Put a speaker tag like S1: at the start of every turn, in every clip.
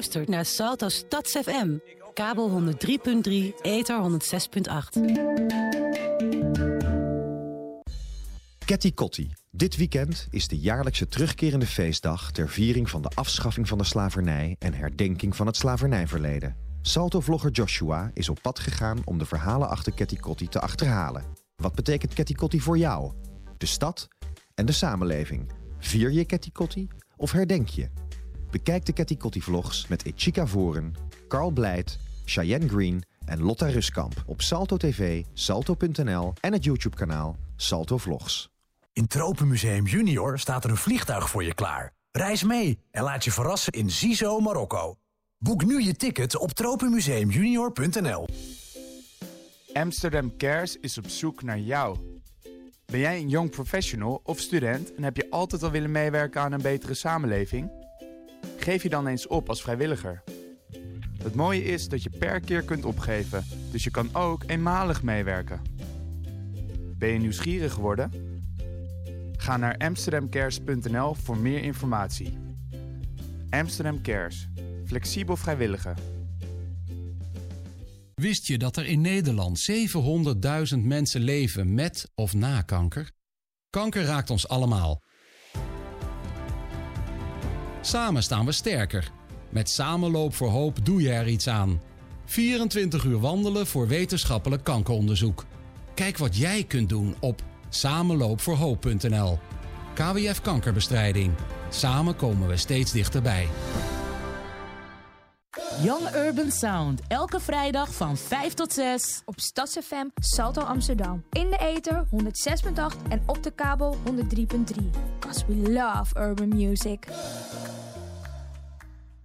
S1: luistert naar Salto Stads FM. Kabel 103.3, ether 106.8.
S2: Ketty Kotti. Dit weekend is de jaarlijkse terugkerende feestdag... ter viering van de afschaffing van de slavernij... en herdenking van het slavernijverleden. Salto-vlogger Joshua is op pad gegaan om de verhalen achter Ketty Kotti te achterhalen. Wat betekent Ketty Kotti voor jou? De stad en de samenleving. Vier je Ketty Kotti of herdenk je? Bekijk de Ketty Kotti vlogs met Echika Voren, Carl Blijt, Cheyenne Green en Lotta Ruskamp op Salto TV, salto.nl en het YouTube kanaal Salto Vlogs.
S3: In Tropenmuseum Junior staat er een vliegtuig voor je klaar. Reis mee en laat je verrassen in Zizo, Marokko. Boek nu je ticket op tropenmuseumjunior.nl.
S4: Amsterdam Cares is op zoek naar jou. Ben jij een young professional of student en heb je altijd al willen meewerken aan een betere samenleving? Geef je dan eens op als vrijwilliger. Het mooie is dat je per keer kunt opgeven, dus je kan ook eenmalig meewerken. Ben je nieuwsgierig geworden? Ga naar amsterdamcares.nl voor meer informatie. Amsterdam Cares. Flexibel vrijwilligen.
S5: Wist je dat er in Nederland 700.000 mensen leven met of na kanker? Kanker raakt ons allemaal. Samen staan we sterker. Met Samenloop voor Hoop doe je er iets aan. 24 uur wandelen voor wetenschappelijk kankeronderzoek. Kijk wat jij kunt doen op samenloopvoorhoop.nl. KWF Kankerbestrijding. Samen komen we steeds dichterbij.
S6: Young Urban Sound. Elke vrijdag van 5 tot 6.
S7: Op StadsFM Salto Amsterdam. In de ether 106.8 en op de kabel 103.3. Cause we love urban music.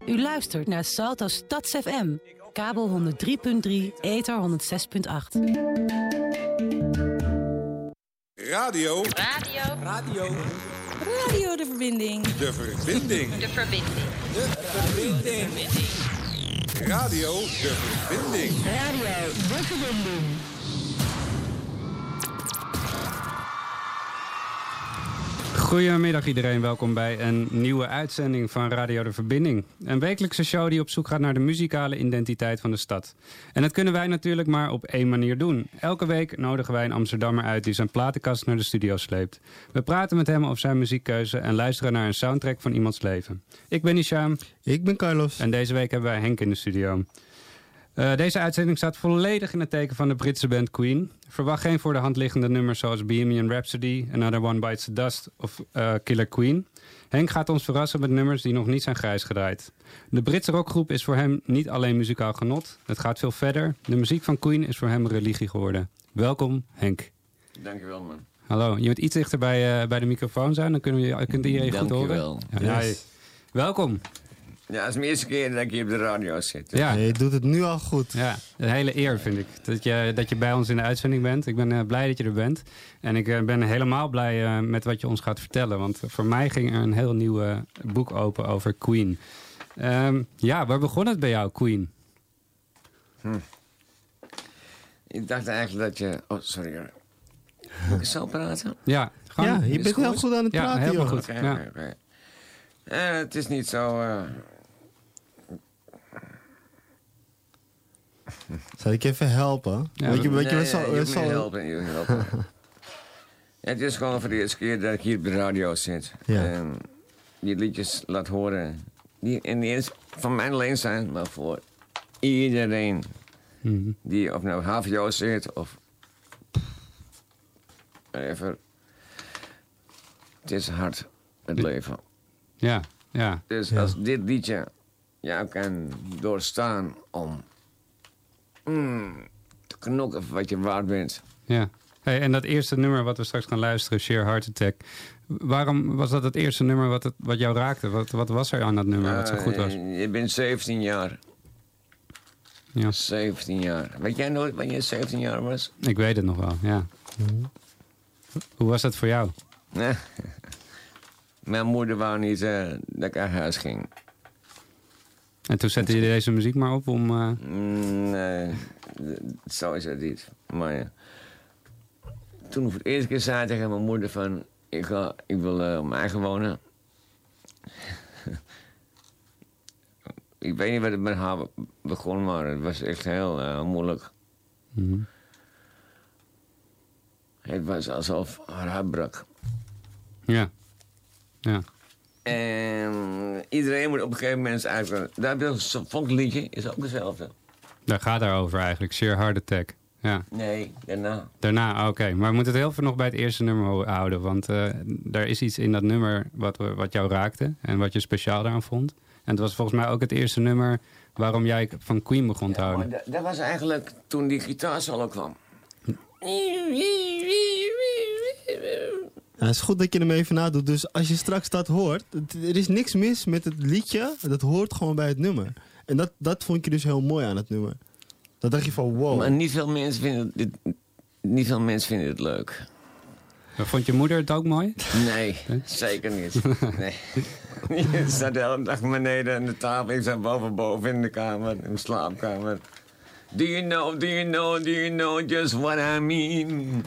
S1: U luistert naar Salto Stads FM. Kabel 103.3, ether 106.8.
S8: Radio.
S9: Radio.
S8: Radio.
S10: Radio de verbinding.
S8: De verbinding.
S9: De verbinding.
S8: De verbinding. Radio de verbinding.
S10: Radio de verbinding.
S11: Goedemiddag iedereen, welkom bij een nieuwe uitzending van Radio de Verbinding. Een wekelijkse show die op zoek gaat naar de muzikale identiteit van de stad. En dat kunnen wij natuurlijk maar op één manier doen. Elke week nodigen wij een Amsterdammer uit die zijn platenkast naar de studio sleept. We praten met hem over zijn muziekkeuze en luisteren naar een soundtrack van iemands leven. Ik ben Isham.
S12: Ik ben Carlos.
S11: En deze week hebben wij Henk in de studio. Uh, deze uitzending staat volledig in het teken van de Britse band Queen. Verwacht geen voor de hand liggende nummers zoals Bohemian Rhapsody, Another One Bites the Dust of uh, Killer Queen. Henk gaat ons verrassen met nummers die nog niet zijn grijs gedraaid. De Britse rockgroep is voor hem niet alleen muzikaal genot, het gaat veel verder. De muziek van Queen is voor hem religie geworden. Welkom Henk.
S13: Dankjewel man.
S11: Hallo, je moet iets dichter bij, uh, bij de microfoon zijn, dan kunnen we, kunt iedereen goed horen.
S13: Dankjewel.
S11: Ja, yes. Welkom.
S13: Ja, het is mijn eerste keer dat ik hier op de radio zit.
S12: Ja, je doet het nu al goed.
S11: Ja, een hele eer vind ik. Dat je, dat je bij ons in de uitzending bent. Ik ben uh, blij dat je er bent. En ik uh, ben helemaal blij uh, met wat je ons gaat vertellen. Want voor mij ging er een heel nieuw boek open over Queen. Um, ja, waar begon het bij jou, Queen?
S13: Hm. Ik dacht eigenlijk dat je... Oh, sorry. Moet ik zo praten?
S11: Ja,
S12: gewoon, ja je bent heel goed aan het
S11: ja,
S12: praten,
S11: helemaal
S12: joh.
S11: goed.
S13: Okay,
S11: ja.
S13: okay. Uh, het is niet zo...
S12: Zal ik even helpen?
S11: Ja,
S12: weet je, weet je,
S13: nee,
S12: wat zal,
S13: je
S12: zal...
S13: helpen, je helpen. ja, het is gewoon voor de eerste keer dat ik hier op de radio zit.
S12: Ja.
S13: En die liedjes laat horen. Die in de eerste van mijn alleen zijn, maar voor iedereen.
S11: Mm
S13: Die of nou HVO zit of... Even... Het is hard, het leven.
S11: Ja, ja.
S13: Dus als dit liedje jou kan doorstaan om mm, knokken voor wat je waard bent.
S11: ja. Hey, en dat eerste nummer wat we straks gaan luisteren, Sheer Heart Attack. Waarom was dat het eerste nummer wat, het, wat jou raakte? Wat, wat was er aan dat nummer wat zo goed was?
S13: Eh, je bent 17 jaar.
S11: Ja.
S13: 17 jaar. Weet jij nooit wanneer je 17 jaar was?
S11: Ik weet het nog wel, ja. Hoe was dat voor jou?
S13: Mijn moeder wou niet eh, dat ik naar huis ging.
S11: En toen zette je deze muziek maar op om... eh,
S13: Mm, nee, zo is het niet. Maar ja. toen ik voor het eerste keer zei tegen mijn moeder van... Ik, ga, ik wil eh, op mijn eigen wonen. Ik weet niet wat het met haar begon, maar het was echt heel eh, moeilijk.
S11: Mhm.
S13: Het was alsof haar hart brak.
S11: Ja. Ja.
S13: En iedereen moet op een gegeven moment uitkomen. Daar heb je zo'n volksliedje, is ook hetzelfde.
S11: Daar gaat daarover eigenlijk. Sheer Heart Attack. Ja.
S13: Nee, daarna.
S11: Daarna, oké. Maar we moeten het heel veel nog bij het eerste nummer ho- houden. Want eh er is iets in dat nummer wat, wat jou raakte. En wat je speciaal daaraan vond. En het was volgens mij ook het eerste nummer waarom jij van Queen begon te houden.
S13: dat, dat was eigenlijk toen die gitaarsolo kwam.
S12: Ja, het is goed dat je hem even nadoet. Dus als je straks dat hoort, het- er is niks mis met het liedje. Dat hoort gewoon bij het nummer. En dat, dat vond je dus heel mooi aan het nummer. Dan dacht je van wow.
S13: Maar niet veel mensen vinden dit, niet veel mensen vinden het leuk.
S11: Maar Vond je moeder het ook mooi?
S13: Nee, zeker niet. Nee. Je staat de hele dag beneden aan de tafel. Ik sta boven boven in de kamer, in de slaapkamer. Do you know, do you know, do you know just what I mean?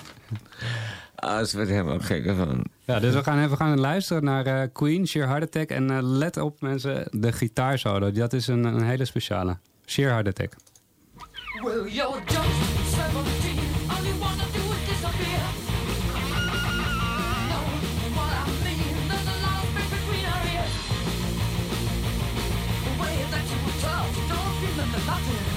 S13: Ah, ze werd helemaal gek van.
S11: Ja, dus we gaan even gaan luisteren naar eh, Queen, Sheer Heart Attack. En eh, let op mensen, de gitaarsolo. Dat is een, een hele speciale. Sheer Heart Attack.
S9: Well, you're just 17. All you wanna do is disappear. Know what I mean? There's a lot of space between our ears. The way that you were tough, don't remember nothing.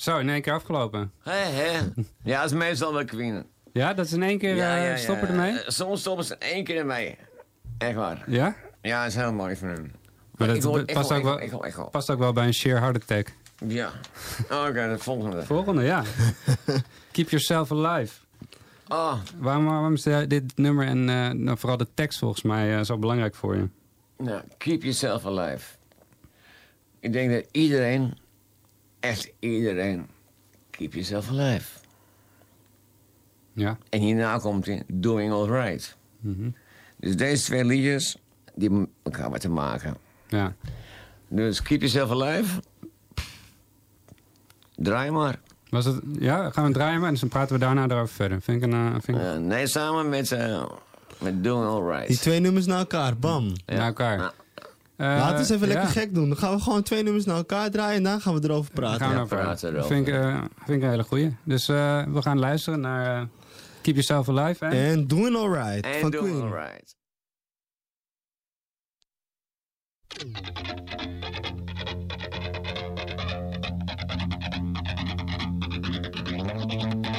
S11: Zo, in één keer afgelopen.
S13: Hé, hé. Ja, dat is meestal wel Queen.
S11: Ja, dat is in één keer eh, stoppen ermee?
S13: Eh, Soms stoppen ze één keer ermee. Echt waar.
S11: Ja?
S13: Ja, dat is heel mooi van hun.
S11: Maar dat past, ook wel, past ook wel bij een sheer heart attack.
S13: Ja. Oké, de volgende.
S11: Volgende, ja. Keep Yourself Alive.
S13: Ah,
S11: Waarom, waarom is dit nummer en eh, nou, vooral de tekst volgens mij zo belangrijk voor je?
S13: nou, keep yourself alive. Ik denk dat iedereen, echt iedereen, keep yourself alive.
S11: Ja.
S13: En hierna komt hij Doing Alright.
S11: Mhm.
S13: Dus deze twee liedjes, die hebben met elkaar wat te maken.
S11: Ja.
S13: Dus Keep Yourself Alive. Draai maar.
S11: Was het, ja, gaan we draaien maar en dan praten we daarna erover verder. Vind ik een, eh, vind ik,
S13: Eh, nee, samen met, eh, met Doing Alright.
S12: Die twee nummers naar elkaar, bam.
S11: Naar elkaar.
S13: Nou,
S12: Laten we eens even lekker gek doen. Dan gaan we gewoon twee nummers naar elkaar draaien en dan gaan we erover
S11: Dan
S12: praten.
S11: gaan we
S13: Ja,
S11: erover
S13: praten erover.
S11: Vind ik, eh, vind ik een hele goeie. Dus eh, we gaan luisteren naar eh, Keep Yourself Alive. En
S12: Doing Alright
S13: En
S12: van
S13: Doing
S12: Queen.
S13: Alright.
S9: I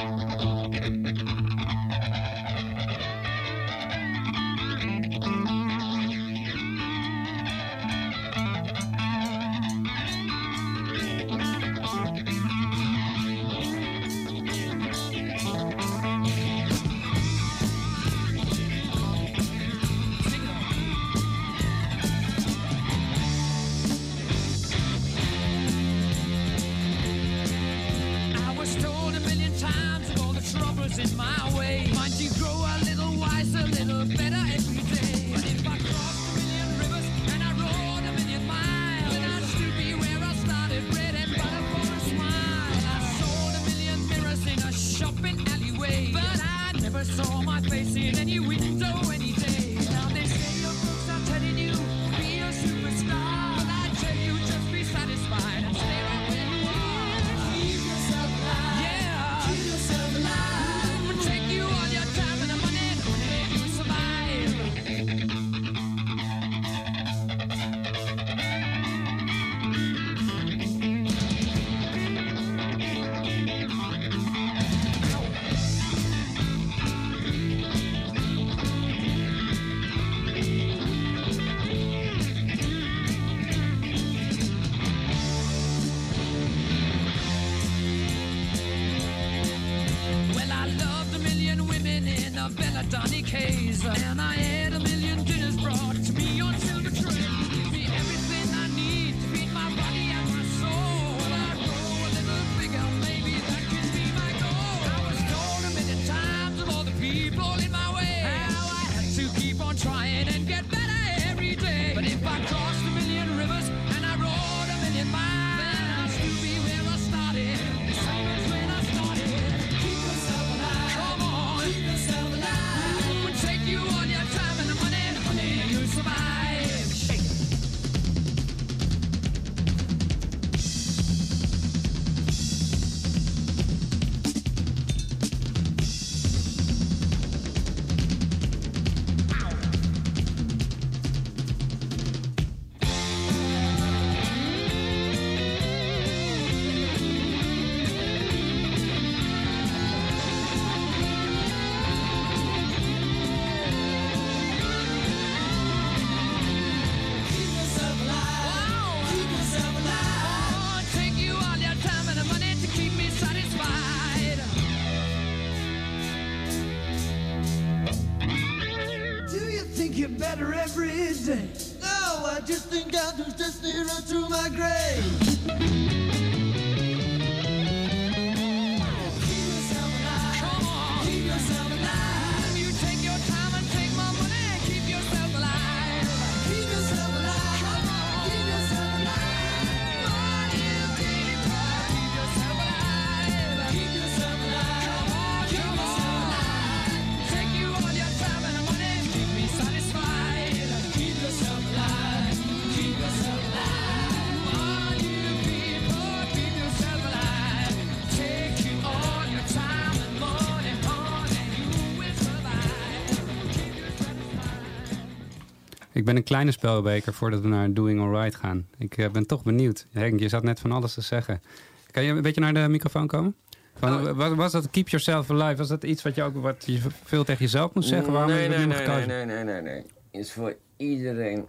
S11: ben een kleine spelbeker voordat we naar Doing Alright gaan. Ik eh, ben toch benieuwd. Henk, je zat net van alles te zeggen. Kan je een beetje naar de microfoon komen? Van,
S13: Nou,
S11: was, was dat Keep Yourself Alive? Was dat iets wat je ook wat je veel tegen jezelf moest zeggen? Waarom
S13: nee, nee, nee, nee, nee, nee, nee, nee. Is voor iedereen,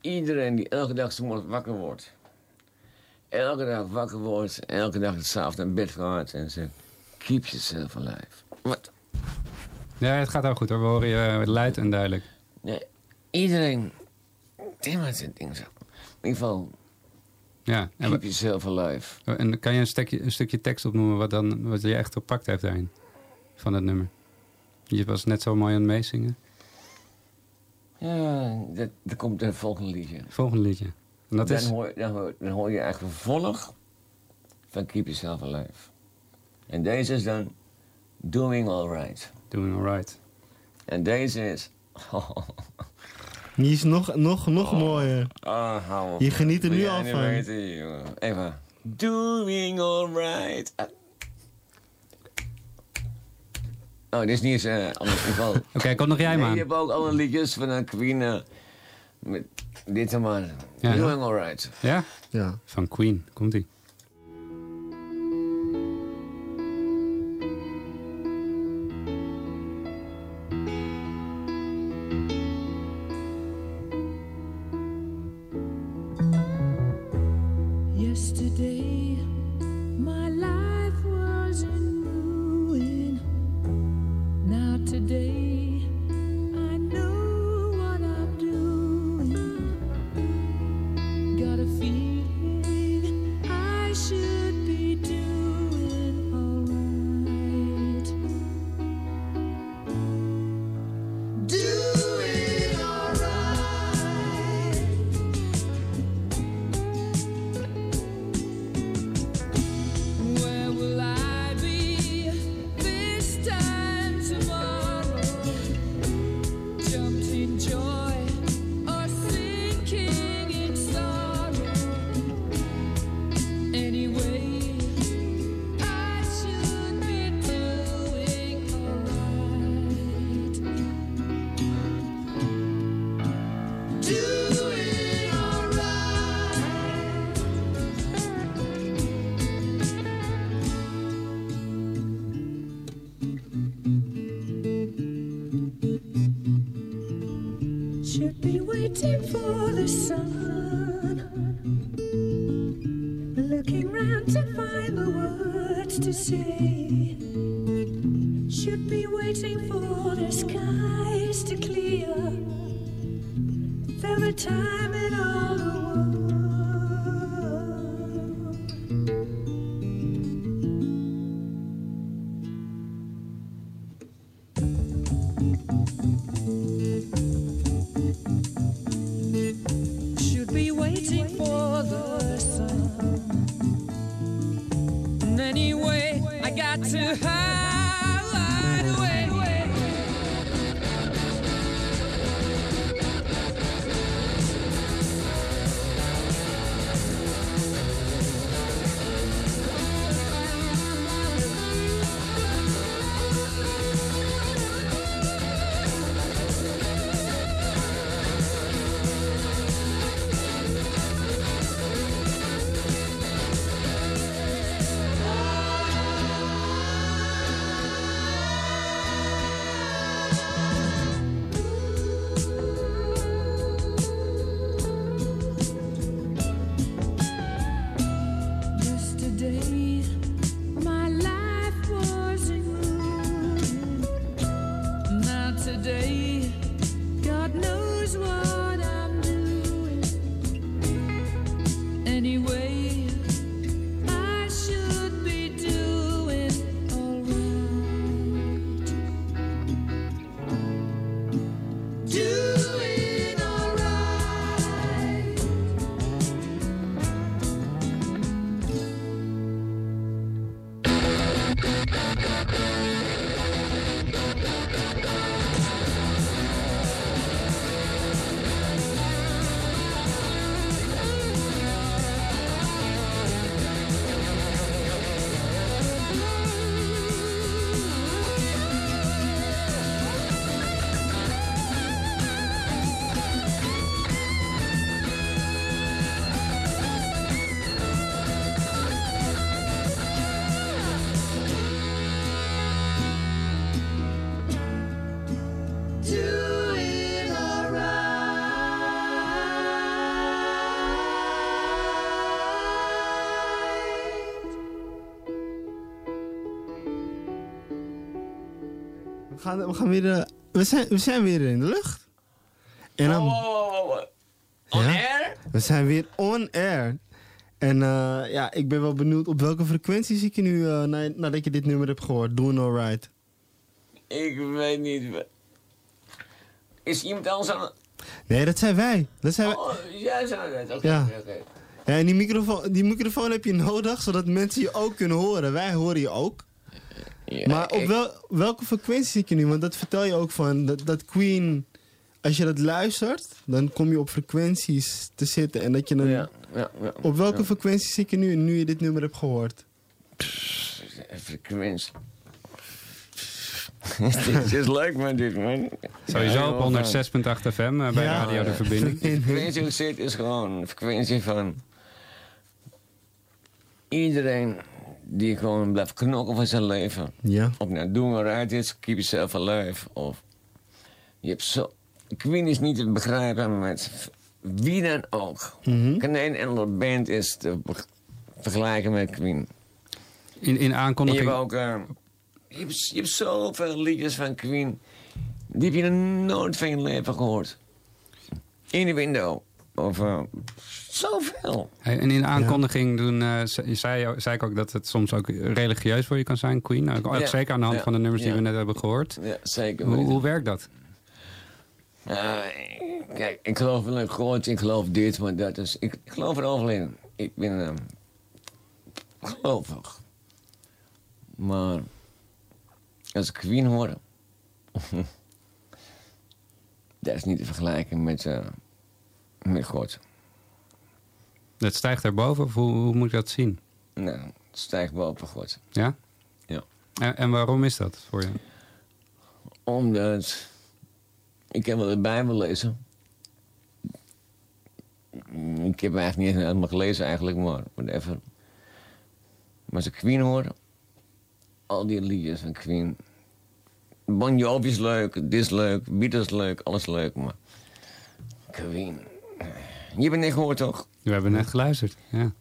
S13: iedereen die elke dag zo wakker wordt. elke dag wakker wordt, elke dag hetzelfde in bed gaat en zegt: Keep yourself alive. Wat?
S11: Ja, het gaat ook goed hoor. We horen je eh, luid en duidelijk.
S13: Nee, iedereen timmert het ding zo. In ieder geval,
S11: Ja. En,
S13: keep yourself alive.
S11: en kan je een stukje, een stukje tekst opnoemen wat, dan, wat je echt gepakt heeft daarin? Van het nummer. Je was net zo mooi aan het meezingen.
S13: Ja, dat, dat komt in het volgende liedje.
S11: Volgende liedje. En dat
S13: dan,
S11: is...
S13: hoor, dan, hoor, dan hoor je eigenlijk vervolg van Keep Yourself Alive. En deze is dan Doing Alright.
S11: Doing Alright.
S13: En deze is...
S12: Die is nog, nog, nog mooier.
S13: Oh, hou op.
S12: Je geniet er nu al van.
S13: Even. Doing Alright. Ah. Oh, dit is niet eens eh anders geval.
S11: Oké, kom nog jij
S13: nee,
S11: maar.
S13: Je hebt ook alle liedjes van een Queen eh, met dit en maar.
S11: Ja.
S13: Doing Alright.
S11: Ja?
S12: Ja.
S11: Van Queen. Komt-ie.
S9: Yesterday,
S12: gaan, we gaan weer... eh, we, zijn, we zijn weer in de lucht. En dan...
S13: On
S12: Ja?
S13: air?
S12: We zijn weer on air. En eh, ja, ik ben wel benieuwd op welke frequentie zie ik je nu eh, na- nadat je dit nummer hebt gehoord. Doing alright.
S13: Ik weet niet. Is iemand anders aan...
S12: Nee, dat zijn wij. Dat zijn wij.
S13: Oh, jij het. Oké,
S12: Ja.
S13: oké.
S12: Ja, en die microfoon, die microfoon heb je nodig, zodat mensen je ook kunnen horen. Wij horen je ook.
S13: Ja,
S12: maar op
S13: ik-
S12: wel, welke frequentie zie ik je nu? Want dat vertel je ook van, dat, dat Queen... Als je dat luistert, dan kom je op frequenties te zitten. En dat je dan...
S13: Ja, ja, ja.
S12: op welke
S13: Ja.
S12: frequentie zie ik je nu, nu je dit nummer hebt gehoord?
S13: Frequentie. dit is leuk man, dit man.
S11: Sowieso op
S13: wel
S11: 106.8 FM eh, bij
S13: Ja,
S11: Radio De. Verbinding.
S13: De frequentie hoe het zit is gewoon een frequentie van... Iedereen die gewoon blijft knokken voor zijn leven.
S12: Ja.
S13: Of nou doen alright is, keep yourself alive. Of je hebt zo... Queen is niet te begrijpen met wie dan ook.
S12: Mhm.
S13: Geen andere band is te vergelijken met Queen.
S11: In, in
S13: En
S11: aankondiging...
S13: je hebt ook... eh, je, hebt, je hebt zoveel liedjes van Queen. Die heb je nog nooit van je leven gehoord. In de window. Of eh, zoveel.
S11: Hey, en in de aankondiging toen, eh, ze- zei, zei ik ook dat het soms ook religieus voor je kan zijn, Queen. Nou, ook
S13: Ja,
S11: Zeker aan de hand
S13: ja,
S11: van de nummers die
S13: ja.
S11: we net hebben gehoord.
S13: Ja, zeker
S11: Hoe, hoe werkt dat?
S13: Eh, kijk, ik geloof wel in God, ik geloof dit, maar dat is... Ik, ik geloof er overal in. Ik ben gelovig. Maar als ik Queen hoor... dat is niet te vergelijken met, eh, met God.
S11: Dat stijgt erboven, of hoe, hoe moet ik dat zien?
S13: Nou, het stijgt boven God.
S11: Ja?
S13: Ja.
S11: En, en waarom is dat voor je?
S13: Omdat... Ik heb wel de Bijbel lezen. Ik heb eigenlijk niet helemaal gelezen eigenlijk, maar whatever. Maar als ik Queen hoor... Al die liedjes van Queen... Bon Jovi is leuk, dit is leuk, Beatles is leuk, alles leuk, maar... Queen... Je hebt het net gehoord, toch?
S11: We hebben net geluisterd, ja.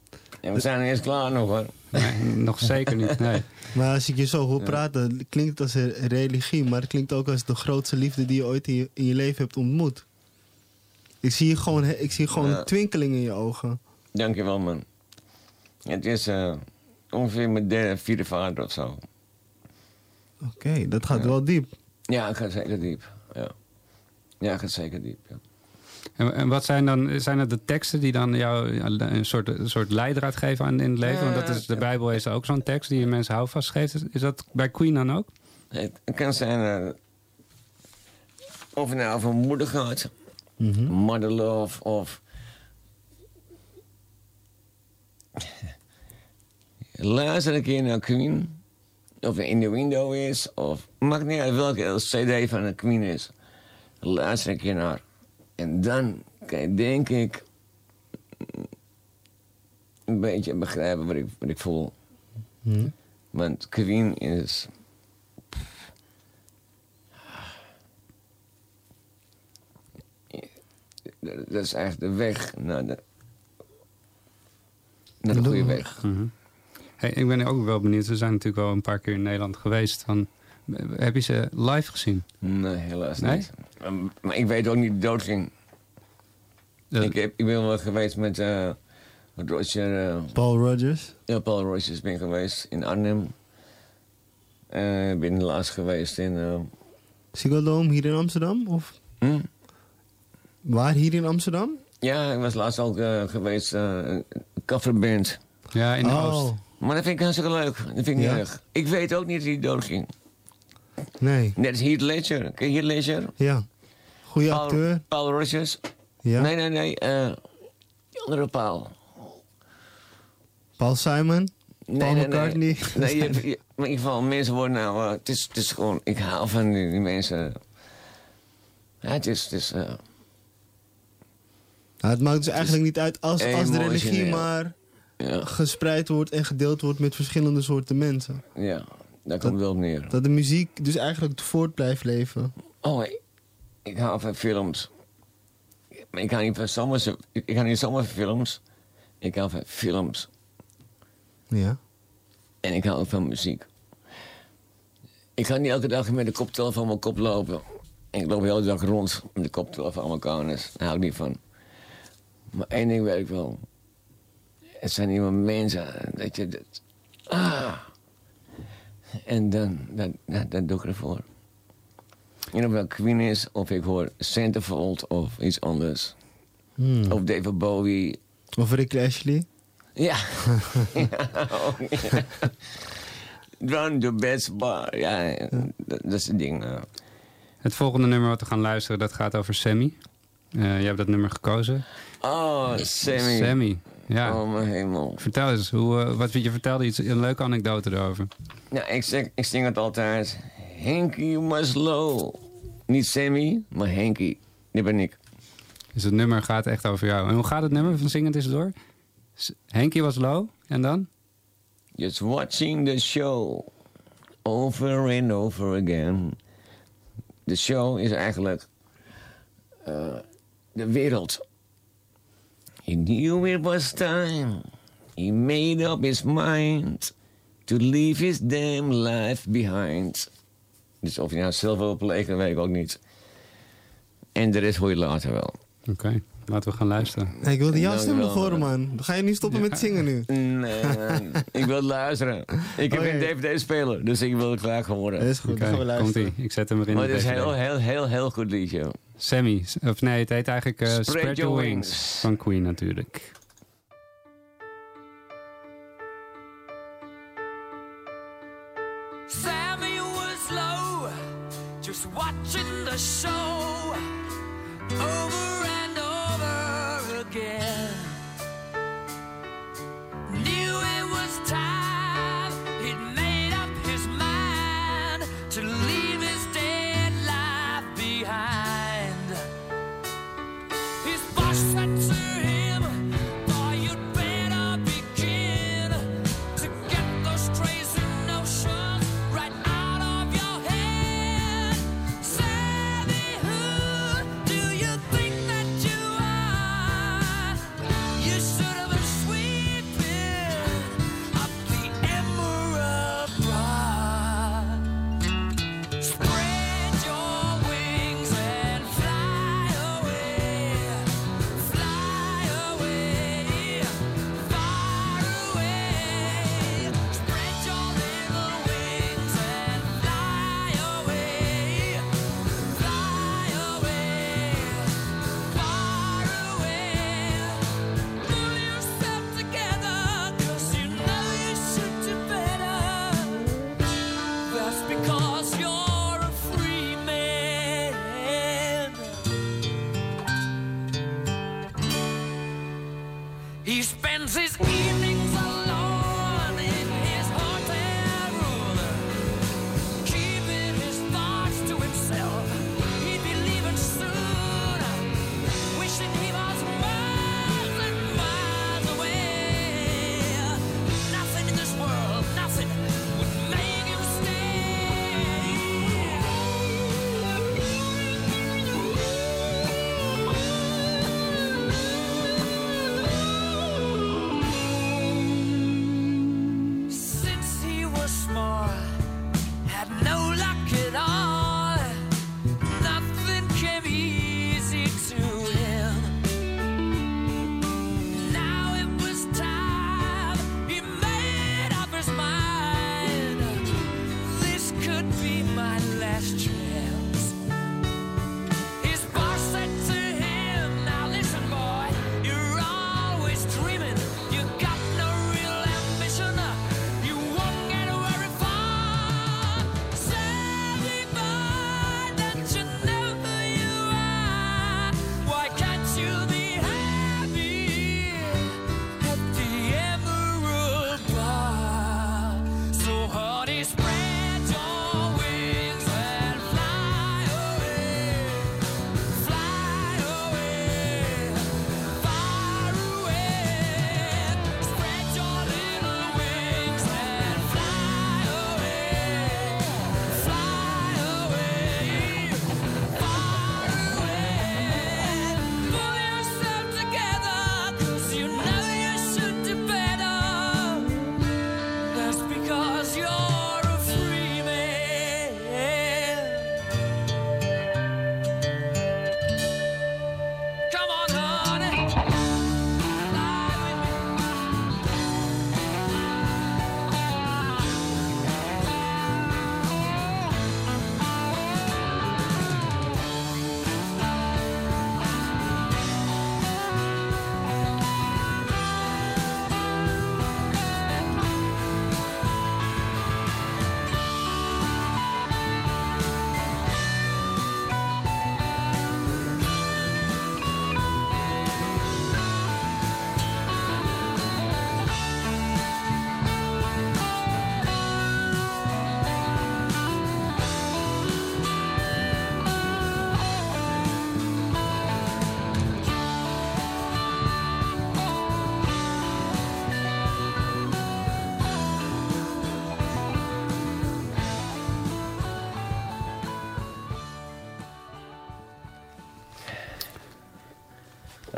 S13: En we zijn eerst klaar nog, hoor.
S11: Nee, nog zeker niet, nee.
S12: Maar als ik je zo hoor praten, klinkt het als een religie, maar het klinkt ook als de grootste liefde die je ooit in je, in je leven hebt ontmoet. Ik zie gewoon, ik zie gewoon
S13: Ja.
S12: een twinkeling in je ogen.
S13: Dankjewel, man. Het is eh, ongeveer mijn derde, vierde vader of zo.
S12: Oké, dat gaat wel diep.
S13: Ja, het gaat zeker diep. Ja, ja het gaat zeker diep. Ja.
S11: En, en wat zijn dan, zijn het de teksten die dan jou een soort, een soort leidraad geven aan in het leven? Want dat is, de Bijbel is ook zo'n tekst die je mensen houvast geeft. Is dat bij Queen dan ook?
S13: Het, kan zijn eh, of het nou over moeder gaat, mother love of. Luister een keer naar Queen. Of in de window is, of maakt niet uit welke CD van een Queen is. Luister een keer naar. En dan kan je, denk ik, een beetje begrijpen wat ik, wat ik voel.
S12: Hm?
S13: Want Queen is. Dat is eigenlijk de weg naar de. Naar de goede weg.
S11: Mhm. Hey, ik ben ook wel benieuwd. We zijn natuurlijk wel een paar keer in Nederland geweest. Van, heb je ze live gezien?
S13: Nee, helaas
S11: Nee?
S13: niet. Um, Maar ik weet ook niet dood ging. Ik, heb, ik ben wel geweest met eh Roger. eh,
S12: Paul Rogers.
S13: ja, Paul Rogers ben geweest in Arnhem. Eh, Ik ben laatst geweest in. eh,
S12: Ziggo Dome hier in Amsterdam? Of
S13: hm?
S12: waar hier in Amsterdam?
S13: Ja, ik was laatst ook eh, geweest. eh een coverband.
S11: Ja, in de
S12: Oh.
S11: Oost.
S13: Maar dat vind ik hartstikke leuk. Dat vind ik niet
S12: Ja?
S13: erg. Ik weet ook niet dat hij dood ging.
S12: Nee.
S13: Net als Heath Ledger. Ken je Heath Ledger?
S12: Ja. Goeie
S13: Paul,
S12: acteur.
S13: Paul Rogers.
S12: Ja.
S13: Nee, nee, nee. eh, die andere Paul.
S12: Paul Simon.
S13: Nee,
S12: Paul
S13: nee,
S12: McCartney.
S13: Nee, nee je, hebt- je- maar in ieder geval, mensen worden nou... eh, het, is, het is gewoon... Ik hou van die, die mensen. Ja, het is... Het is
S12: Nou, het maakt dus eigenlijk niet uit als, als de religie maar
S13: ja,
S12: gespreid wordt en gedeeld wordt met verschillende soorten mensen.
S13: ja, daar komt het wel op neer.
S12: Dat de muziek dus eigenlijk voort blijft leven.
S13: Oh, ik, ik hou van films. Ik hou niet van zomaar... Ik, hou niet zomaar van films. Ik hou van films.
S12: Ja.
S13: En ik hou ook van muziek. Ik ga niet elke dag met de koptelefoon van mijn kop lopen. Ik loop de hele dag rond met de koptelefoon aan mijn kanus. Daar hou ik niet van. Maar één ding weet ik wel. Het zijn nieuwe mensen. Dat je... Dat, ah. En dan, dan, dan, dan doe ik ervoor. En of het Queen is, of ik hoor Centerfold of iets anders.
S12: Hmm.
S13: Of David Bowie.
S12: Of Rick Ashley.
S13: Ja. ja, ook, ja. Run the best bar. Ja, dat, dat is het ding.
S9: Het volgende nummer wat we gaan luisteren, dat gaat over Sammy. Eh jij hebt dat nummer gekozen.
S13: Oh, Sammy.
S9: Sammy, ja.
S13: Oh, mijn hemel.
S9: Vertel eens, hoe, eh, wat, je vertelde iets, een leuke anekdote erover.
S13: Nou, ik, zeg, ik zing het altijd. Henky Maslow. Niet Sammy, maar Henky. Die ben ik.
S9: Dus het nummer gaat echt over jou. En hoe gaat het nummer van Zingend is door? Henkie was low, en dan?
S13: Just watching the show. Over and over again. De show is eigenlijk... eh, de wereld. He knew it was time. He made up his mind. To leave his damn life behind. Dus of je nou zelf wil plegen, weet ik ook niet. En de rest hoor je later wel.
S9: Oké, laten we gaan luisteren.
S12: Hey, ik wilde jouw stem nog horen, man. Ga je nu stoppen met zingen nu?
S13: Nee, ik wil luisteren. Ik heb
S12: Oké.
S13: geen DVD-speler, dus ik wil het graag horen.
S12: Dat is goed, dan gaan we
S9: Komt
S12: luisteren.
S9: ie, ik zet hem erin.
S13: Maar het is
S9: deze
S13: heel, heel, heel, heel goed liedje.
S9: Sammy, of nee, het heet eigenlijk eh,
S13: Spread
S9: Spread,
S13: Your
S9: Your
S13: Wings.
S9: Wings. Van Queen natuurlijk.
S14: He spends his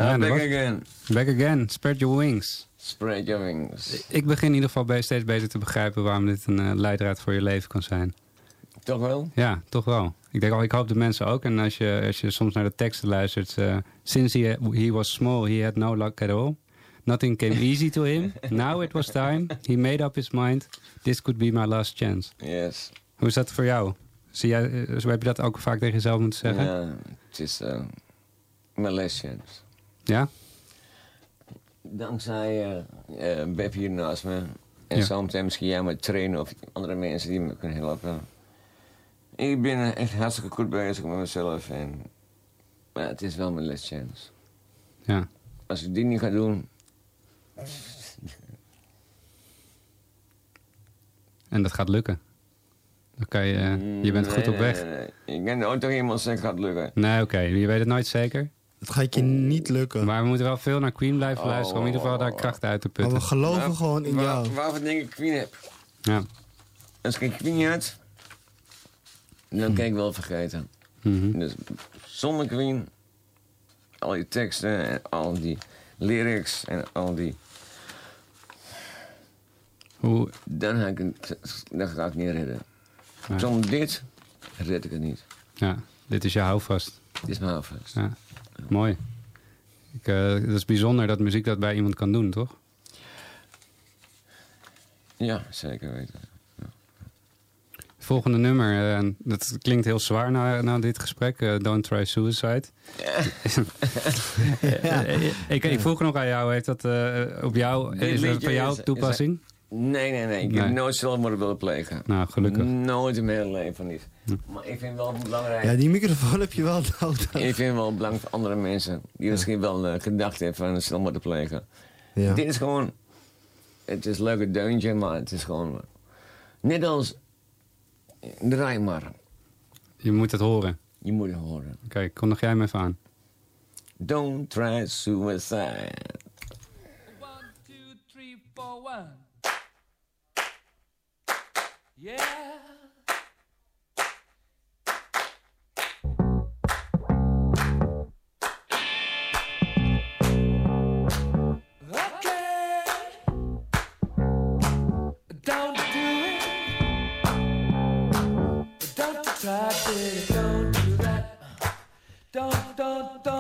S13: back
S11: was-
S13: again.
S11: Back again. Spread your wings.
S13: Spread your wings.
S11: Ik begin in ieder geval be- steeds beter te begrijpen waarom dit een eh, leidraad voor je leven kan zijn.
S13: Toch wel?
S11: Ja, toch wel. Ik denk al, ik hoop de mensen ook. En als je, als je soms naar de teksten luistert. eh, Since he, he was small, he had no luck at all. Nothing came easy to him. Now it was time. He made up his mind. This could be my last chance.
S13: Yes.
S11: Hoe is dat voor jou? Zie jij, eh, zo heb je dat ook vaak tegen jezelf moeten zeggen?
S13: Ja, het is uh, mijn last chance.
S11: Ja?
S13: Dankzij Beb hier naast me. En
S11: Ja.
S13: zometeen misschien jij met trainen of andere mensen die me kunnen helpen. Ik ben echt hartstikke goed bezig met mezelf. En, maar het is wel mijn last chance.
S11: Ja.
S13: Als ik die niet ga doen,
S11: En dat gaat lukken. Dan kan je, eh, je bent goed op weg.
S13: nee, nee, nee. Ik ken nooit toch iemand zeggen gaat lukken.
S11: Nee, oké. Je weet het nooit zeker.
S12: Het gaat je niet lukken.
S11: Maar we moeten wel veel naar Queen blijven
S13: Oh.
S11: luisteren... om in ieder geval daar kracht uit te
S12: Maar
S11: putten.
S12: we geloven
S13: Waar-
S12: gewoon in
S13: waar-
S12: jou.
S13: Waarvoor denk ik Queen heb?
S11: Ja.
S13: Als ik geen Queen had, dan kan ik wel vergeten.
S11: Mhm.
S13: Dus zonder Queen, al die teksten en al die lyrics en al die...
S11: Hoe...
S13: Dan ga ik het, dan ga ik niet redden.
S11: Ja.
S13: Zonder dit red ik het niet.
S11: Ja, dit is je houvast.
S13: Dit is mijn houvast.
S11: Ja, mooi. Ik, eh, het is bijzonder dat muziek dat bij iemand kan doen, toch?
S13: Ja, zeker weten.
S11: Volgende nummer, eh, dat klinkt heel zwaar na, na dit gesprek. eh, Don't Try Suicide. Eh, ik, ik vroeg nog aan jou, heeft dat eh, op jou,
S13: Dit
S11: is dat voor jou
S13: is- is-
S11: toepassing?
S13: Nee, nee, nee. Ik
S11: Nee.
S13: heb nooit zelfmoord willen plegen.
S11: Nou, gelukkig.
S13: Nooit in mijn hele leven niet. Maar ik vind wel belangrijk...
S12: Ja, die microfoon heb je wel nodig.
S13: Ik vind wel belangrijk voor andere mensen die misschien wel eh, gedacht hebben van zelfmoord te plegen.
S12: Ja.
S13: Dit is gewoon... Het is een leuke deuntje, maar het is gewoon... Net als... Draai maar.
S11: Je moet het horen.
S13: Je moet het horen.
S11: Oké, kondig jij me even aan.
S13: Don't try suicide.
S9: three, four, one. Yeah. Don't. Don't do that. Don't, don't, don't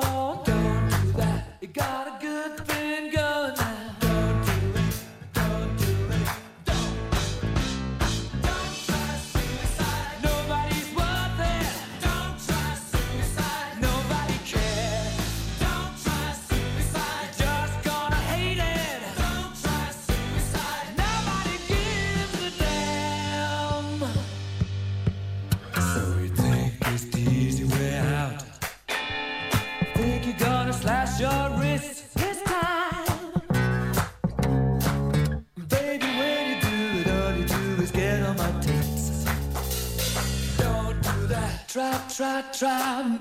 S9: Try,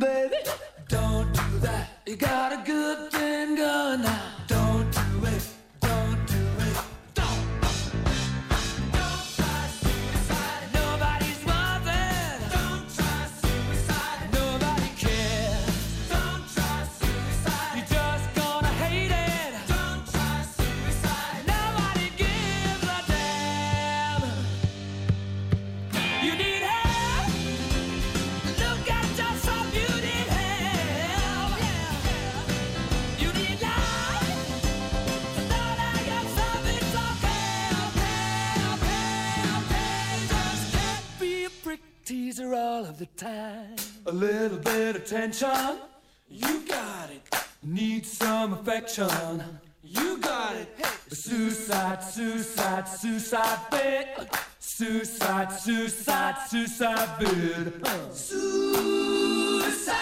S9: tension. You got it. Need some affection. You got it. Suicide, suicide, suicide bit. Suicide, suicide, suicide bit. Suicide.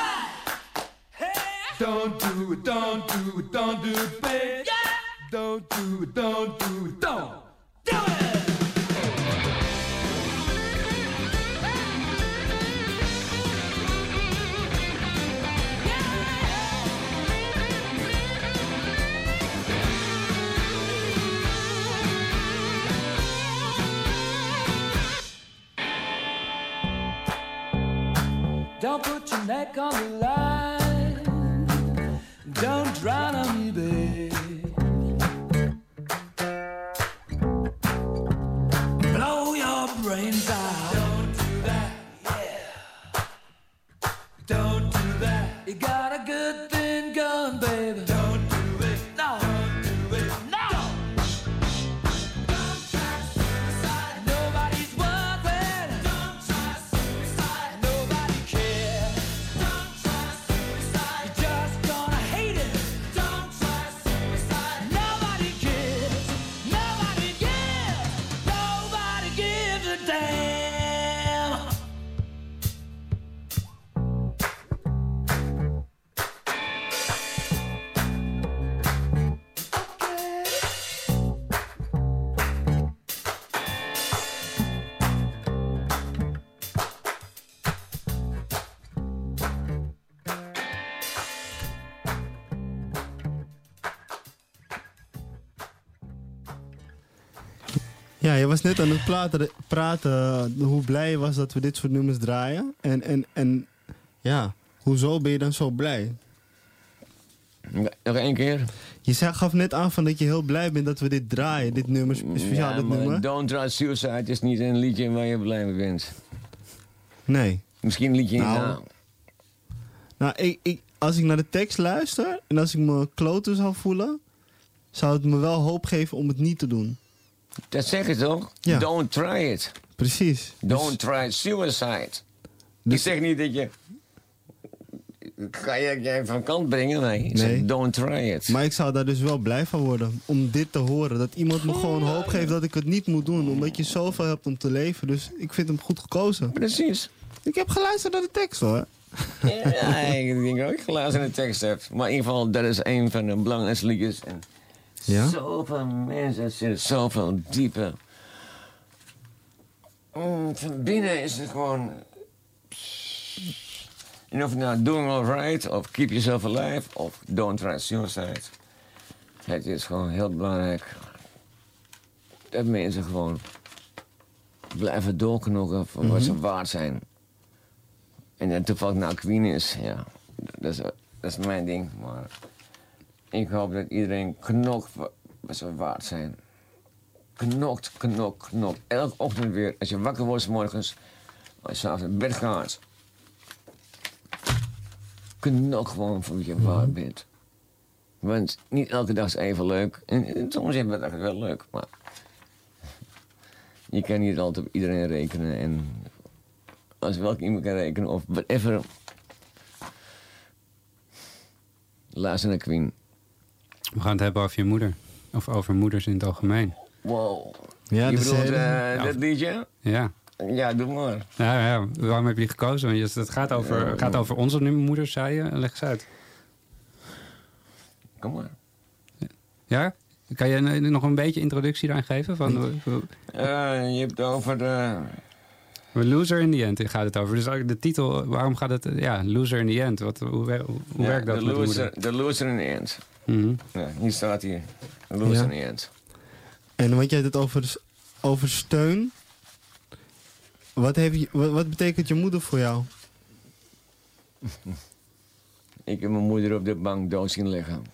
S9: Don't do it, don't do it, don't do it, babe. Don't do it, don't do it, neck on the line. Don't drown on me, babe.
S12: Ja, je was net aan het praten, praten hoe blij je was dat we dit soort nummers draaien. En, en, en ja, hoezo ben je dan zo blij?
S13: Nog één keer?
S12: Je zei, gaf net aan van dat je heel blij bent dat we dit draaien, dit nummer, speciaal
S13: Ja,
S12: dit nummer.
S13: Don't Try Suicide is niet een liedje waar je blij mee bent.
S12: Nee.
S13: Misschien een liedje in
S12: Nou,
S13: nou.
S12: Nou, ik, ik, als ik naar de tekst luister en als ik me kloten zou voelen, zou het me wel hoop geven om het niet te doen.
S13: Dat zeg je toch?
S12: Ja.
S13: Don't try it.
S12: Precies.
S13: Don't try suicide. Ik zeg niet dat je... Ga je jij van kant brengen? Nee. Ik zeg, don't try it.
S12: Maar ik zou daar dus wel blij van worden. Om dit te horen. Dat iemand me gewoon hoop geeft dat ik het niet moet doen. Omdat je zoveel hebt om te leven. Dus ik vind hem goed gekozen.
S13: Precies.
S12: Ik heb geluisterd naar de tekst hoor.
S13: Ja, ik denk ook dat je laatst in de tekst hebt. Maar in ieder geval, dat is een van de belangrijkste liedjes. En
S12: Ja?
S13: Zoveel mensen zitten zoveel dieper. Mm, van binnen is het gewoon... En of je nou doing alright, of keep yourself alive, of don't try suicide. Het is gewoon heel belangrijk dat mensen gewoon blijven doorknokken voor wat ze
S12: Mhm.
S13: waard zijn. En dat toevallig nou Queen is, ja, dat is, dat is mijn ding. Maar ik hoop dat iedereen knokt wa- wat ze waard zijn. Knokt, knokt, knokt. Elke ochtend weer, als je wakker wordt 's morgens, als je s'avonds naar bed gaat. Knok gewoon voor wie je waard bent. Want niet elke dag is even leuk. En, soms is het wel leuk, maar... Je kan niet altijd op iedereen rekenen. En als welke iemand kan rekenen of whatever... Luister naar Queen.
S15: We gaan het hebben over je moeder. Of over moeders in het algemeen.
S13: Wow.
S12: Ja,
S13: je bedoelt
S12: hele-
S13: eh,
S15: Ja.
S13: dat liedje?
S15: Ja.
S13: Ja, doe maar.
S15: Ja, ja. Waarom heb je die gekozen? Want het gaat over,
S13: Ja.
S15: gaat over onze moeders, zei je. Leg eens uit.
S13: Kom maar.
S15: Ja? Kan je nog een beetje introductie daaraan geven? Van,
S13: Eh, je hebt het over de...
S15: Loser in the End gaat het over. Dus ook de titel, waarom gaat het... Ja, Loser in the End. Wat, hoe hoe
S13: Ja,
S15: werkt dat
S13: de loser, de loser in the end.
S15: Mhm.
S13: Ja, hier staat hier. Loser
S12: Ja.
S13: in the end.
S12: En want jij het over, over steun. Wat, heeft je, wat, wat betekent je moeder voor jou?
S13: Ik heb mijn moeder op de bank dood zien liggen.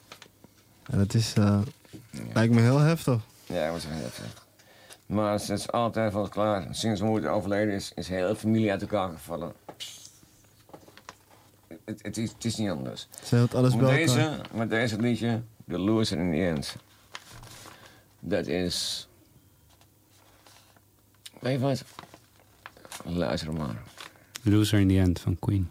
S12: Ja, dat is, eh, lijkt me heel heftig.
S13: Ja, dat was heel heftig. Maar ze is altijd wel klaar. Sinds mijn moeder overleden is, is heel de familie uit elkaar gevallen. Het, het, is, het is niet anders.
S12: Ze houdt alles
S13: met
S12: bij
S13: deze,
S12: elkaar.
S13: met deze liedje, The Loser in the End. Dat is... Weet je wat? Luister maar.
S15: Loser in the End van Queen.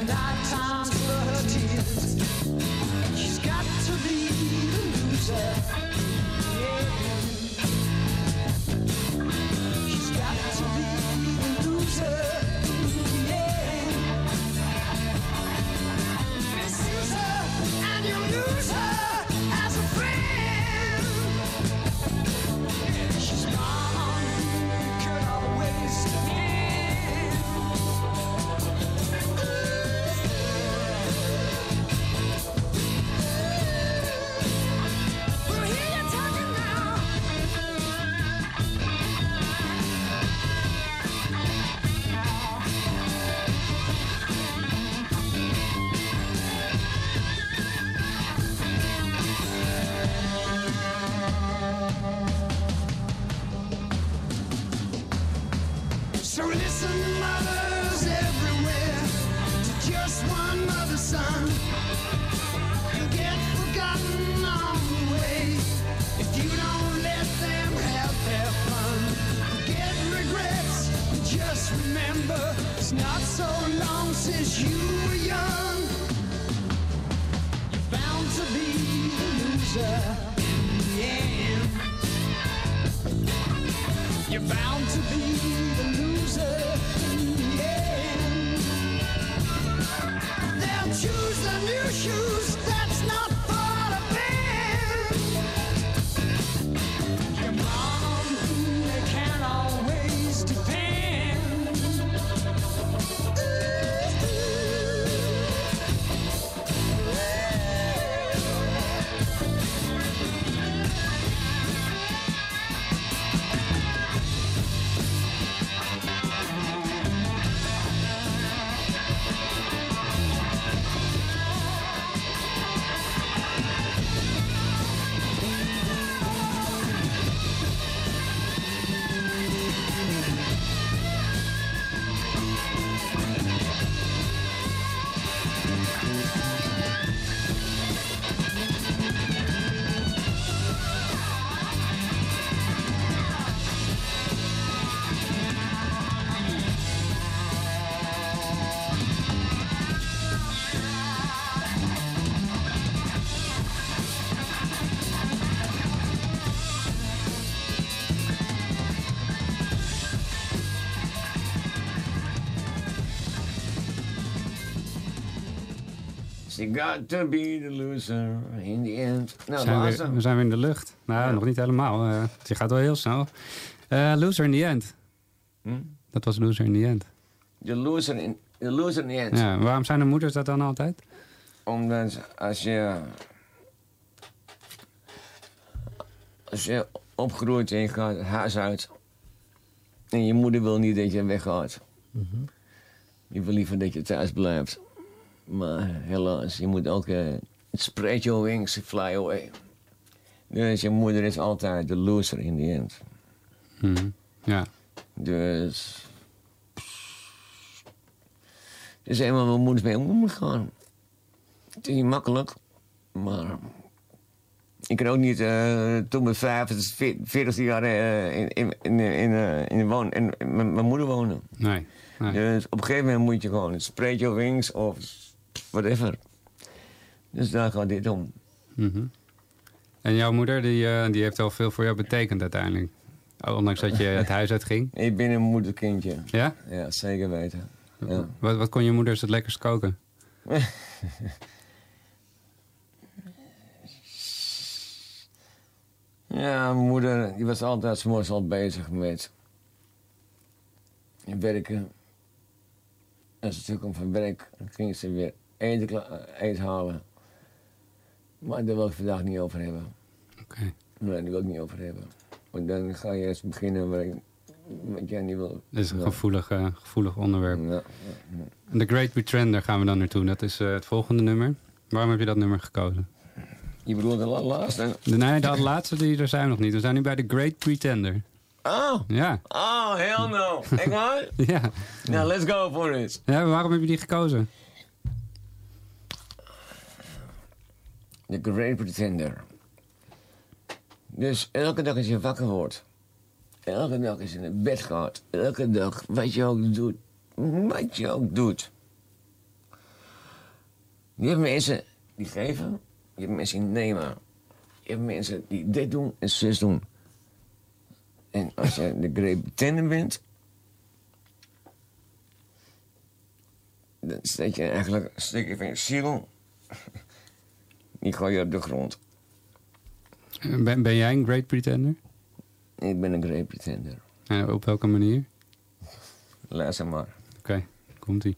S9: and
S15: at times.
S13: She got to be the loser in the end. Nou,
S11: zijn we, we zijn weer in de lucht. Nou, nog niet helemaal. eh je gaat wel heel snel. Eh, loser in the end.
S13: Hm?
S11: Dat was loser in the end.
S13: The loser in, the loser in the end.
S11: Ja, waarom zijn de moeders dat dan altijd?
S13: Omdat als je... Als je opgroeit en je gaat het huis uit... en je moeder wil niet dat je weggaat. Je wil liever dat je thuis blijft. Maar helaas, je moet ook... eh, spread your wings, fly away. Dus je moeder is altijd de loser in the end.
S11: Mhm. Ja.
S13: Dus... Het is eenmaal mijn moeders mee om moet gaan. Het is niet makkelijk, maar... Ik kan ook niet eh, toen mijn 45 jaar eh, in, in, in, in, eh, in, woon, in, mijn moeder wonen.
S11: Nee. nee.
S13: Dus op een gegeven moment moet je gewoon spread your wings of whatever. Dus daar gaat dit om.
S11: Mhm. En jouw moeder, die, eh, die heeft wel veel voor jou betekend uiteindelijk. Ondanks dat je het huis uit ging.
S13: Ik ben een moederkindje.
S11: Ja?
S13: Ja, zeker weten. Ja.
S11: Wat, wat kon je moeder het lekkerst koken?
S13: Ja, mijn moeder die was altijd 's morgens al bezig met werken. Als ze terugkwam van werk, dan ging ze weer eten, eh, eten halen. Maar daar wil ik vandaag niet over hebben.
S11: Oké.
S13: Nee, daar wil ik niet over hebben. Want dan ga je eens beginnen waar ik, wat jij niet wil.
S11: Is een
S13: Ja.
S11: gevoelig, eh, gevoelig onderwerp.
S13: Ja.
S11: The Great Pretender gaan we dan naartoe. Dat is eh, het volgende nummer. Waarom heb je dat nummer gekozen?
S13: Je bedoelt de la- laatste?
S11: De, nee, de laatste die, daar zijn we nog niet. We zijn nu bij The Great Pretender.
S13: Oh!
S11: Ja.
S13: Oh, hell no. Echt waar?
S11: Ja.
S13: Nou, let's go for it.
S11: ja. Waarom heb je die gekozen?
S13: The Great Pretender. Dus elke dag als je wakker wordt, elke dag als je naar bed gaat, elke dag wat je ook doet, wat je ook doet, Je hebt mensen die geven, je hebt mensen die nemen. Je hebt mensen die dit doen en zus doen. En als je de great pretender bent... dan steek je eigenlijk een stukje van je ziel... die gooi je op de grond.
S9: Ben, ben jij een great pretender?
S13: Ik ben een great pretender.
S9: En op welke manier?
S13: Luister maar.
S9: Oké, komt-ie.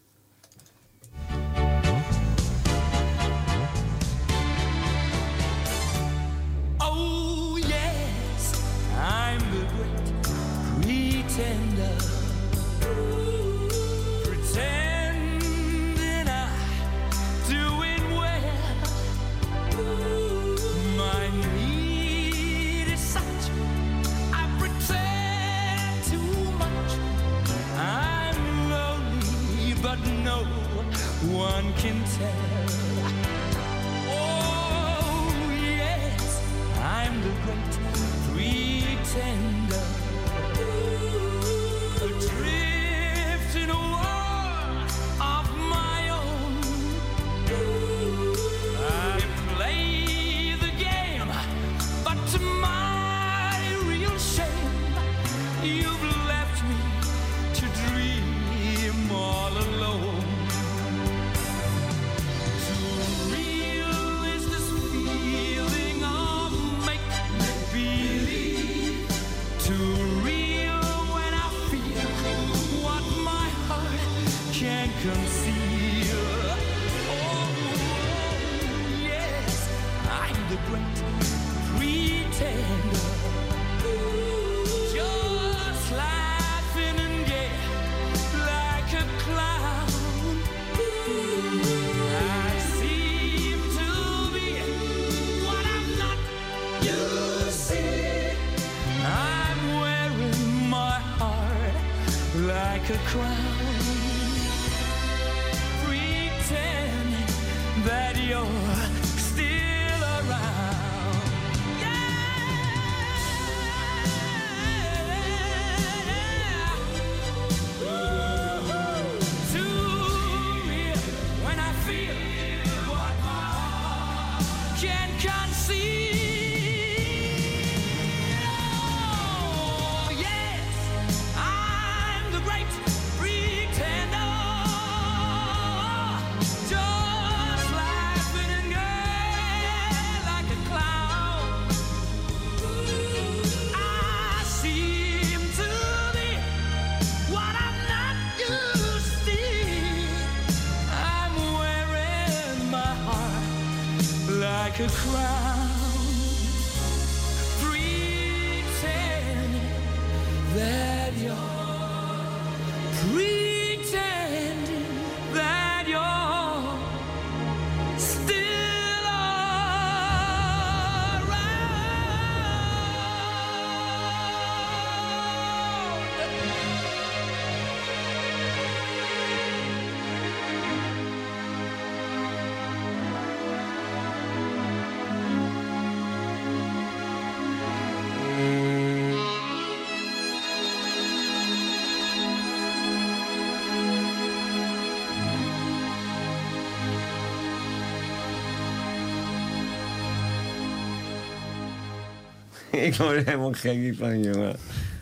S13: Ik word helemaal gek van, jongen.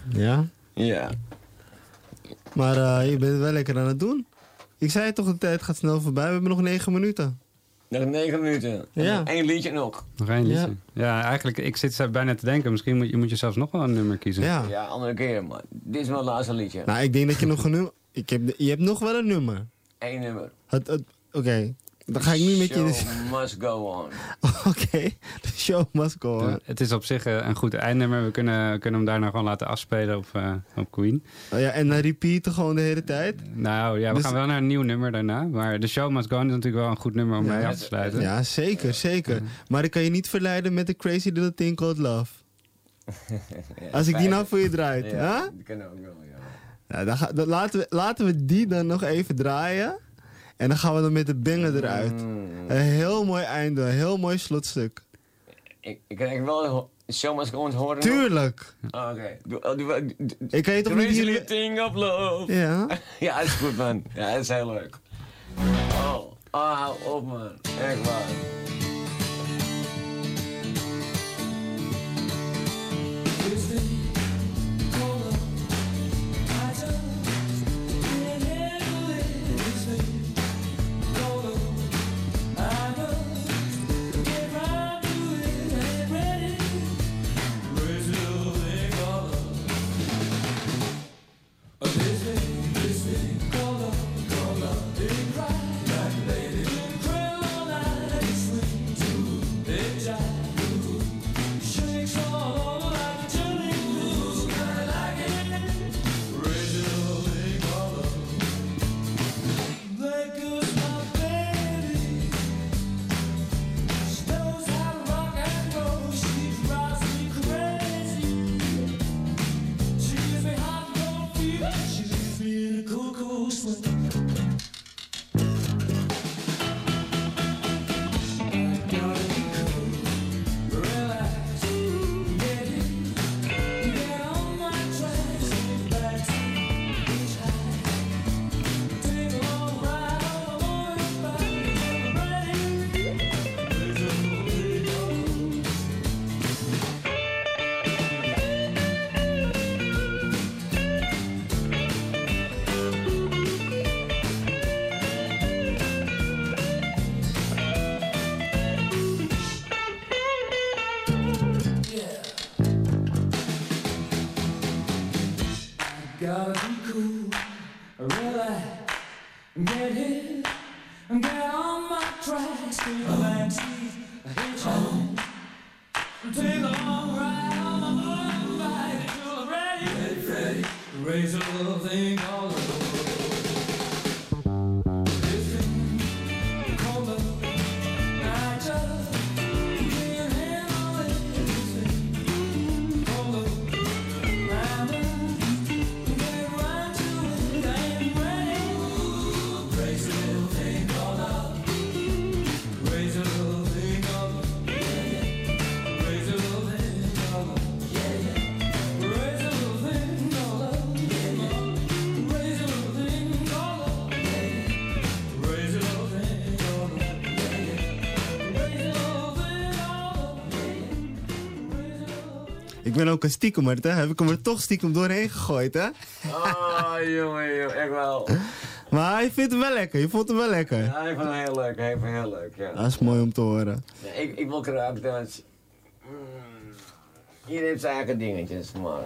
S12: Ja?
S13: Ja.
S12: Maar eh, je bent het wel lekker aan het doen. Ik zei toch, de tijd gaat snel voorbij. We hebben nog negen minuten.
S13: Nog negen minuten.
S12: Ja.
S13: Eén liedje nog.
S9: Nog één liedje.
S12: Ja.
S9: Ja. eigenlijk, ik zit bijna te denken. Misschien moet je, moet je zelfs nog wel een nummer kiezen.
S12: Ja.
S13: Ja, andere keer, maar dit is mijn laatste liedje.
S12: Nou, ik denk dat je nog een nummer... Ik heb, je hebt nog wel een nummer.
S13: Eén nummer.
S12: Het, het, Oké, dan ga ik nu met je...
S13: Show must go on.
S12: Oké, de show must go on.
S9: Ja, het is op zich eh, een goed eindnummer. We kunnen, kunnen hem daarna gewoon laten afspelen op, eh, op Queen.
S12: Oh ja, en dan repeaten gewoon de hele tijd?
S9: Nou ja, we
S12: Dus-
S9: gaan wel naar een nieuw nummer daarna. Maar de show must go on is natuurlijk wel een goed nummer om mee af te sluiten.
S12: Ja, zeker, zeker. Maar ik kan je niet verleiden met de Crazy Little Thing Called Love. Als ik die nou voor je draai, hè?
S13: Ja, die kan ook wel, ja.
S12: Nou, dan ga, dan laten, we, laten we die dan nog even draaien. En dan gaan we dan met de banger eruit.
S13: Mm.
S12: Een heel mooi einde, een heel mooi slotstuk.
S13: Ik, ik krijg wel ho- Show must go on horen.
S12: Tuurlijk.
S13: Ah, Oké. Oh, doe-
S12: Ik kan je toch niet hier-
S13: thing of love.
S12: Ja.
S13: ja, dat is goed man. Ja, dat is heel leuk. Oh. Ah, hou op man. Echt waar.
S9: the cuckoo's
S12: Ik ben ook een stiekem, hè? Heb ik hem er toch stiekem doorheen gegooid, hè?
S13: Ah, jongen, jongen, echt wel.
S12: Maar hij vindt hem wel lekker. Je vond hem wel lekker.
S13: Ja, ik vond het heel leuk, ik vond het heel leuk, ja.
S12: Dat is mooi om te horen.
S13: Ja, ik, ik wil graag dat... Mm, iedereen heeft zijn eigen dingetjes, maar...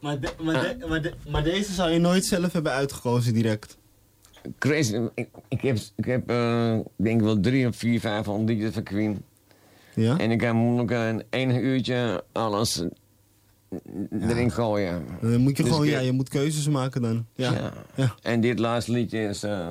S12: Maar, de- maar, de- maar, de- maar deze zou je nooit zelf hebben uitgekozen direct.
S13: Crazy, ik, ik heb, ik heb eh, denk ik wel drie of vier, vijf liedjes van Queen.
S12: Ja?
S13: En ik kan moeilijk in één uurtje alles erin gooien.
S12: Dan moet je
S13: Dus
S12: gewoon,
S13: ik-
S12: ja, je moet keuzes maken dan. Ja.
S13: Ja.
S12: Ja.
S13: En dit laatste liedje is... eh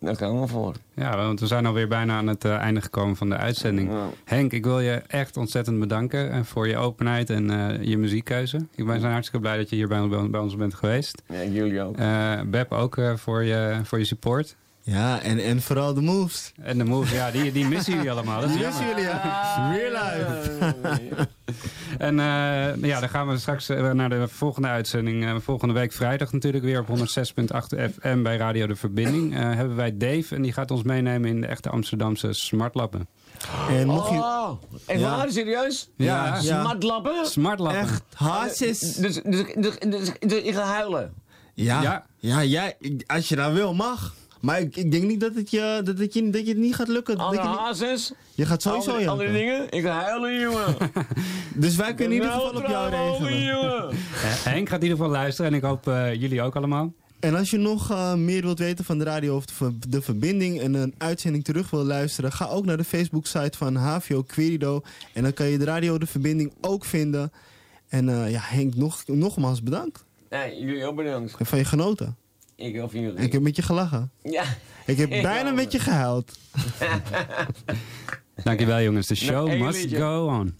S13: daar gaan we voor.
S11: Ja, want we zijn alweer bijna aan het eh, einde gekomen van de uitzending. Henk, ik wil je echt ontzettend bedanken eh, voor je openheid en eh, je muziekkeuze. Ik ben zijn hartstikke blij dat je hier bij, bij ons bent geweest.
S13: Ja, jullie ook.
S11: Eh, Beb ook eh, voor, je, voor je support.
S12: Ja, en, en vooral de moves.
S11: En de moves, ja, die, die missen jullie allemaal. Dat
S12: missen jullie, ja. Real life.
S11: En eh, ja, dan gaan we straks eh, naar de volgende uitzending. Eh, volgende week vrijdag natuurlijk weer op 106.8 FM bij Radio De Verbinding. Eh, hebben wij Dave en die gaat ons meenemen in de echte Amsterdamse smartlappen.
S12: En mocht je...
S13: Oh, echt
S11: Ja.
S13: waar? Serieus?
S11: Ja.
S13: Smartlappen?
S11: Smartlappen.
S12: Echt, hartjes.
S13: Dus, dus, dus, dus, dus ik ga huilen.
S12: Ja,
S11: Ja.
S12: ja. jij, als je dat wil, mag. Maar ik, ik denk niet dat het je, dat het je, dat je het niet gaat lukken. Dat
S13: Andere
S12: je,
S13: hazes?
S12: je gaat sowieso
S13: andere, andere dingen? Ik ga huilen, jongen.
S12: Dus wij kunnen in ieder geval op jou regelen.
S13: jongen.
S11: Eh, Henk gaat in ieder geval luisteren en ik hoop eh, jullie ook allemaal.
S12: En als je nog eh, meer wilt weten van de radio of de, ver- de verbinding en een uitzending terug wil luisteren, ga ook naar de Facebook-site van HVO Querido. En dan kan je de radio de verbinding ook vinden. En eh, ja, Henk, nog, nogmaals bedankt.
S13: Nee, jullie ook bedankt.
S12: Ik heb van je genoten.
S13: Ik van jullie.
S12: Ik heb met je gelachen.
S13: Ja.
S12: Ik heb bijna met je gehuild.
S11: Dankjewel jongens, de show must
S13: liedje.
S11: go on.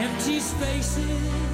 S9: Empty spaces,